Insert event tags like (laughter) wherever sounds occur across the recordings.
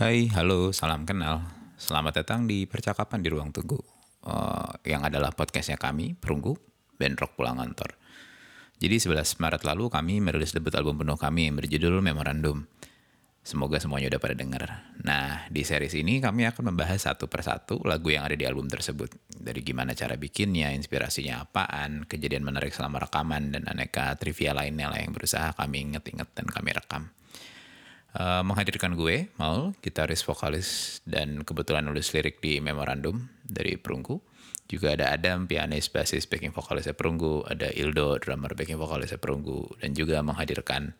Hai, halo, salam kenal. Selamat datang di Percakapan di Ruang Tunggu, uh, yang adalah podcastnya kami, Perunggu, band rock pulang kantor. Jadi 11 Maret lalu kami merilis debut album penuh kami yang berjudul Memorandum. Semoga semuanya udah pada denger. Nah, di series ini kami akan membahas satu persatu lagu yang ada di album tersebut. Dari gimana cara bikinnya, inspirasinya apaan, kejadian menarik selama rekaman, dan aneka trivia lainnya lah yang berusaha kami inget-inget dan kami rekam. Uh, menghadirkan gue, Maul, gitaris, vokalis, dan kebetulan nulis lirik di Memorandum dari Perunggu. Juga ada Adam, pianis, basis, backing vokalisnya Perunggu. Ada Ildo, drummer, backing vokalisnya Perunggu. Dan juga menghadirkan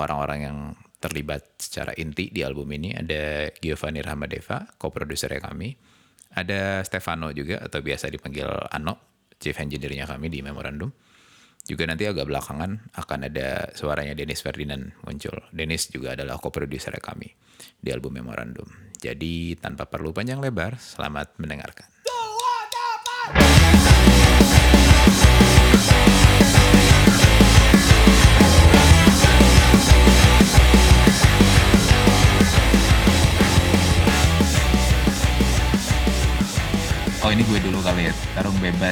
orang-orang yang terlibat secara inti di album ini ada Giovanni Rahmadeva, co-produsernya kami. Ada Stefano juga atau biasa dipanggil Ano, chief engineer-nya kami di Memorandum. Juga nanti agak belakangan akan ada suaranya Dennis Ferdinand muncul. Dennis juga adalah co-produser kami di album Memorandum. Jadi tanpa perlu panjang lebar, selamat mendengarkan.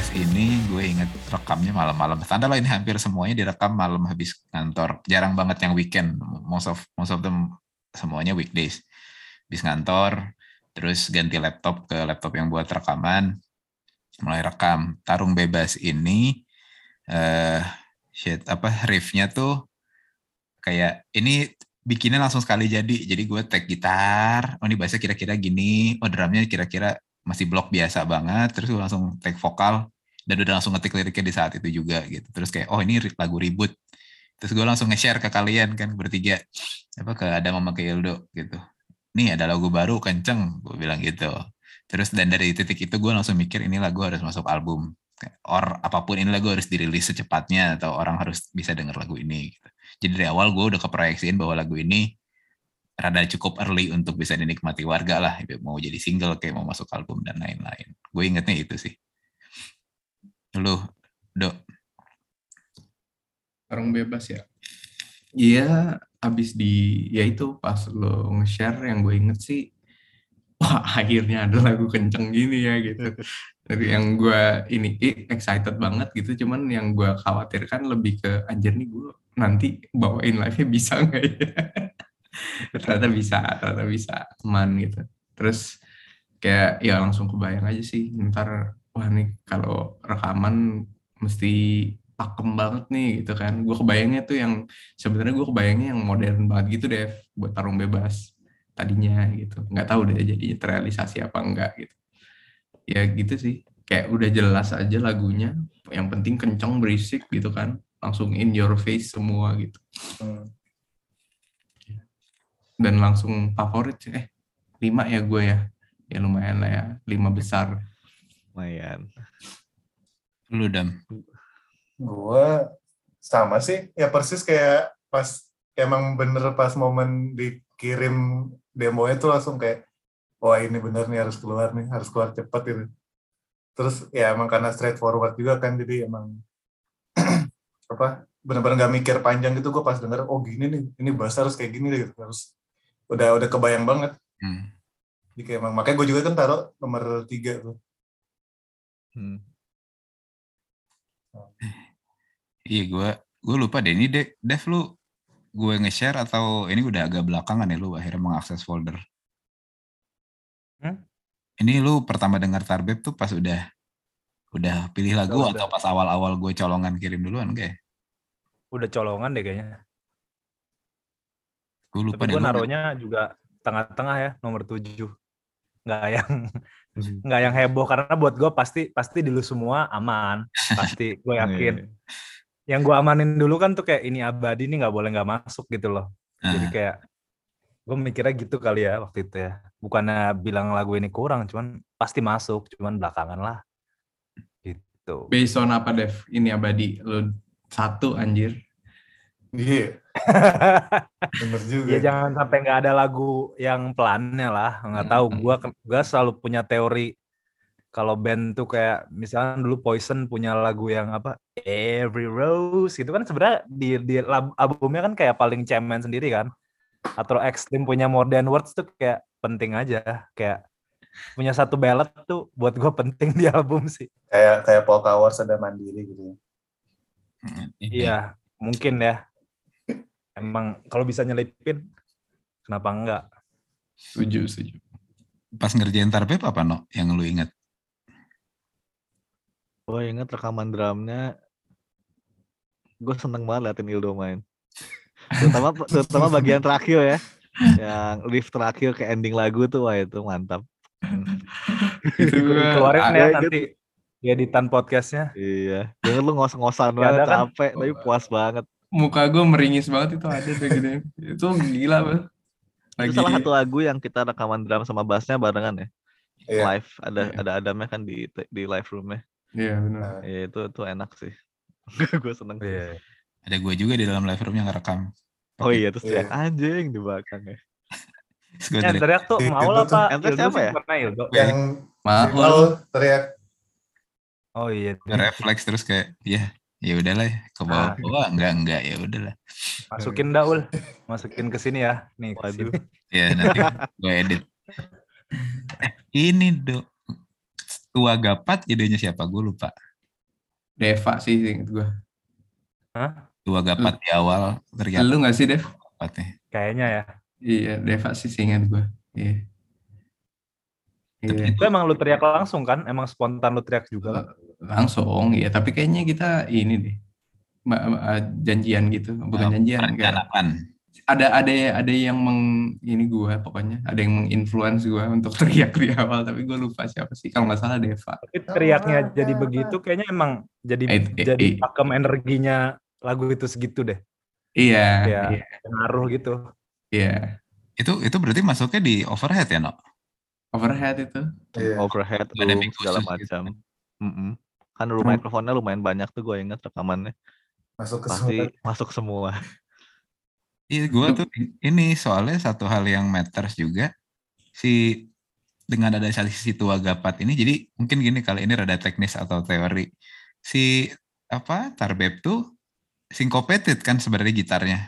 Bebas ini gue inget rekamnya malam-malam. Standar lah ini hampir semuanya direkam malam habis kantor. Jarang banget yang weekend. Most of most of them semuanya weekdays. Habis kantor, terus ganti laptop ke laptop yang buat rekaman. Mulai rekam. Tarung bebas ini uh, shit apa riffnya tuh kayak ini bikinnya langsung sekali jadi. Jadi gue tag gitar, oh ini bahasa kira-kira gini, oh drumnya kira-kira masih blok biasa banget terus gue langsung take vokal dan udah langsung ngetik liriknya di saat itu juga gitu. Terus kayak oh ini lagu ribut. Terus gue langsung nge-share ke kalian kan bertiga apa ke ada mama ke Ildo gitu. Nih ada lagu baru kenceng gue bilang gitu. Terus dan dari titik itu gue langsung mikir ini lagu harus masuk album. Or apa pun ini lagu harus dirilis secepatnya atau orang harus bisa denger lagu ini gitu. jadi dari awal gue udah keproyeksiin bahwa lagu ini rada cukup early untuk bisa dinikmati warga lah. Mau jadi single kayak mau masuk album dan lain-lain. Gue ingetnya itu sih. Lu dok orang bebas ya? Iya abis di ya itu pas lo nge-share yang gue inget sih wah (laughs) akhirnya ada lagu kenceng gini ya gitu. Dari yang gue ini excited banget gitu. Cuman yang gue khawatirkan lebih ke anjir nih gue nanti bawain live-nya bisa nggak ya (laughs) (laughs) ternyata bisa ternyata bisa aman gitu. Terus kayak ya langsung kebayang aja sih ntar wah nih kalau rekaman mesti pakem banget nih gitu kan. Gue kebayangnya tuh yang sebenarnya gue kebayangnya yang modern banget gitu deh buat tarung bebas tadinya gitu. Nggak tahu deh jadinya terrealisasi apa enggak gitu. Ya gitu sih kayak udah jelas aja lagunya yang penting kenceng berisik gitu kan. Langsung in your face semua gitu. Hmm dan langsung favorit sih. Eh lima ya gue ya. Ya lumayan lah ya. Lima besar. Lumayan. Lu dam gue sama sih. Ya persis kayak pas emang bener pas momen dikirim demonya tuh langsung kayak wah ini bener nih harus keluar nih harus keluar cepet gitu. Terus ya emang karena straightforward juga kan jadi emang (clears throat) apa bener-bener gak mikir panjang gitu. Gue pas denger oh gini nih ini bahasa harus kayak gini deh gitu. harus udah udah kebayang banget. Hmm. Jadi kayak emang makanya gue juga kan taruh nomor tiga tuh. Hmm. Iya gue gue lupa deh ini deh Dev lu gue nge-share atau ini udah agak belakangan ya lu akhirnya mengakses folder. Hmm? Ini lu pertama dengar Tarbeb tuh pas udah udah pilih lagu udah, atau pas awal-awal gue colongan kirim duluan kayak? Udah colongan deh kayaknya. Gue lupa Tapi gue naruhnya juga tengah-tengah ya, nomor tujuh. Nggak yang hmm. (laughs) nggak yang heboh karena buat gue pasti pasti di lu semua aman, pasti (laughs) gue iya, yakin. Yang gue amanin dulu kan tuh kayak ini abadi ini nggak boleh nggak masuk gitu loh. Jadi kayak gue mikirnya gitu kali ya waktu itu ya. Bukannya bilang lagu ini kurang, cuman pasti masuk, cuman belakangan lah. Gitu. Based on apa Dev? Ini abadi lu satu anjir. Iya. (laughs) Bener juga. Ya jangan sampai nggak ada lagu yang pelannya lah. Nggak tahu. Gua gua selalu punya teori kalau band tuh kayak misalnya dulu Poison punya lagu yang apa Every Rose gitu kan sebenarnya di di albumnya kan kayak paling cemen sendiri kan. atau ekstrim punya more than words tuh kayak penting aja kayak punya satu ballad tuh buat gue penting di album sih Kayak kayak Polka Wars ada mandiri gitu. iya mungkin ya emang kalau bisa nyelipin kenapa enggak Setuju, setuju. Pas ngerjain Tarbeb apa no yang lu inget? Gue inget rekaman drumnya, gue seneng banget liatin Ildo main. Terutama terutama bagian terakhir ya, yang riff terakhir ke ending lagu tuh, wah itu mantap. (laughs) Keluarin ya gitu. nanti di editan podcastnya Iya, denger lu ngos-ngosan Nggak banget, kan? capek, tapi puas banget. Muka gue meringis banget itu ada tuh gitu. itu gila banget. Itu salah satu lagu yang kita rekaman drum sama bassnya barengan ya, Iya. live. Ada Iya. ada Adamnya kan di di live roomnya. Iya benar. Nah, Iya itu itu enak sih. (laughs) gue seneng. sih. Iya. Ada gue juga di dalam live room yang ngerekam. Oh iya terus teriak anjing di belakang ya. Yang teriak, teriak tuh mau lah pak Yang teriak siapa ya? yang. Al teriak oh iya (laughs) refleks terus kayak ya ya udahlah ya, ke bawah bawah enggak enggak ya udahlah. Masukin Daul masukin ke sini ya nih Waduh. ya nanti (laughs) gue edit. Eh, ini do tua gapat idenya siapa? Gue lupa. Deva sih inget gue. tua gapat di awal ternyata Lu gak sih Dev? gapatnya kayaknya ya. Iya Deva sih inget gue. Iya. Iya. itu emang lu teriak langsung kan? Emang spontan lu teriak juga? Kan Langsung ya tapi kayaknya kita ini deh. ma- ma- janjian gitu, bukan janjian. kayak perencanaan ada ada ada yang meng ini gue pokoknya ada yang menginfluence gue untuk (laughs) teriak di awal tapi gue lupa siapa sih kalau nggak salah Deva tapi teriaknya jadi begitu kayaknya emang jadi Eh, eh, jadi eh. pakem energinya lagu itu segitu deh iya Iya. iya ngaruh gitu iya itu itu berarti masuknya di overhead ya no overhead itu Iya. overhead ada segala gitu. macam. Mm-mm. Kan room Hmm. mikrofonnya lumayan banyak tuh gue inget rekamannya. masuk ke Pasti semua. masuk semua. Iya, gue tuh ini soalnya satu hal yang matters juga si dengan ada sisi tua gapat ini jadi mungkin gini kali ini rada teknis atau teori si apa Tarbeb tuh syncopated kan sebenarnya gitarnya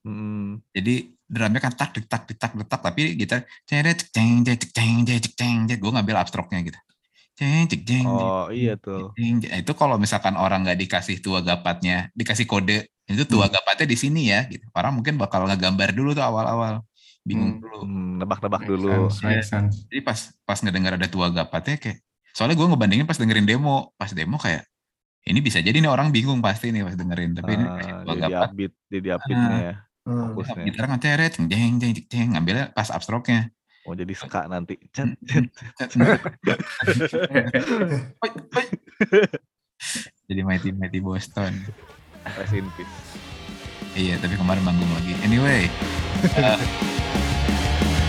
Mm. jadi drumnya kan tak tak tak tak tak tapi gitar ceng ceng ceng ceng ceng ceng ceng gue ngambil abstraknya gitu ceng ceng ceng Oh iya tuh. ceng. Nah, itu kalau misalkan orang nggak dikasih tua gapatnya dikasih kode itu tua gapatnya di sini ya gitu orang mungkin bakal ngegambar dulu tuh awal-awal bingung Hmm. dulu Hmm, nebak-nebak dulu. sense, make sense. jadi pas pas ngedengar ada tua gapatnya kayak soalnya gue ngebandingin pas dengerin demo pas demo kayak ini bisa jadi nih orang bingung pasti nih pas dengerin tapi ini Ah, tua jadi gapat upbeat, jadi upbeatnya ya. Hmm. Fokusnya. gitar ceret ceng ceng ceng ceng ngambilnya pas abstraknya Mau jadi ska nanti. (laughs) Hoi. (laughs) jadi mighty mighty Boston Rest in peace. iya tapi kemarin manggung lagi anyway eh, (laughs)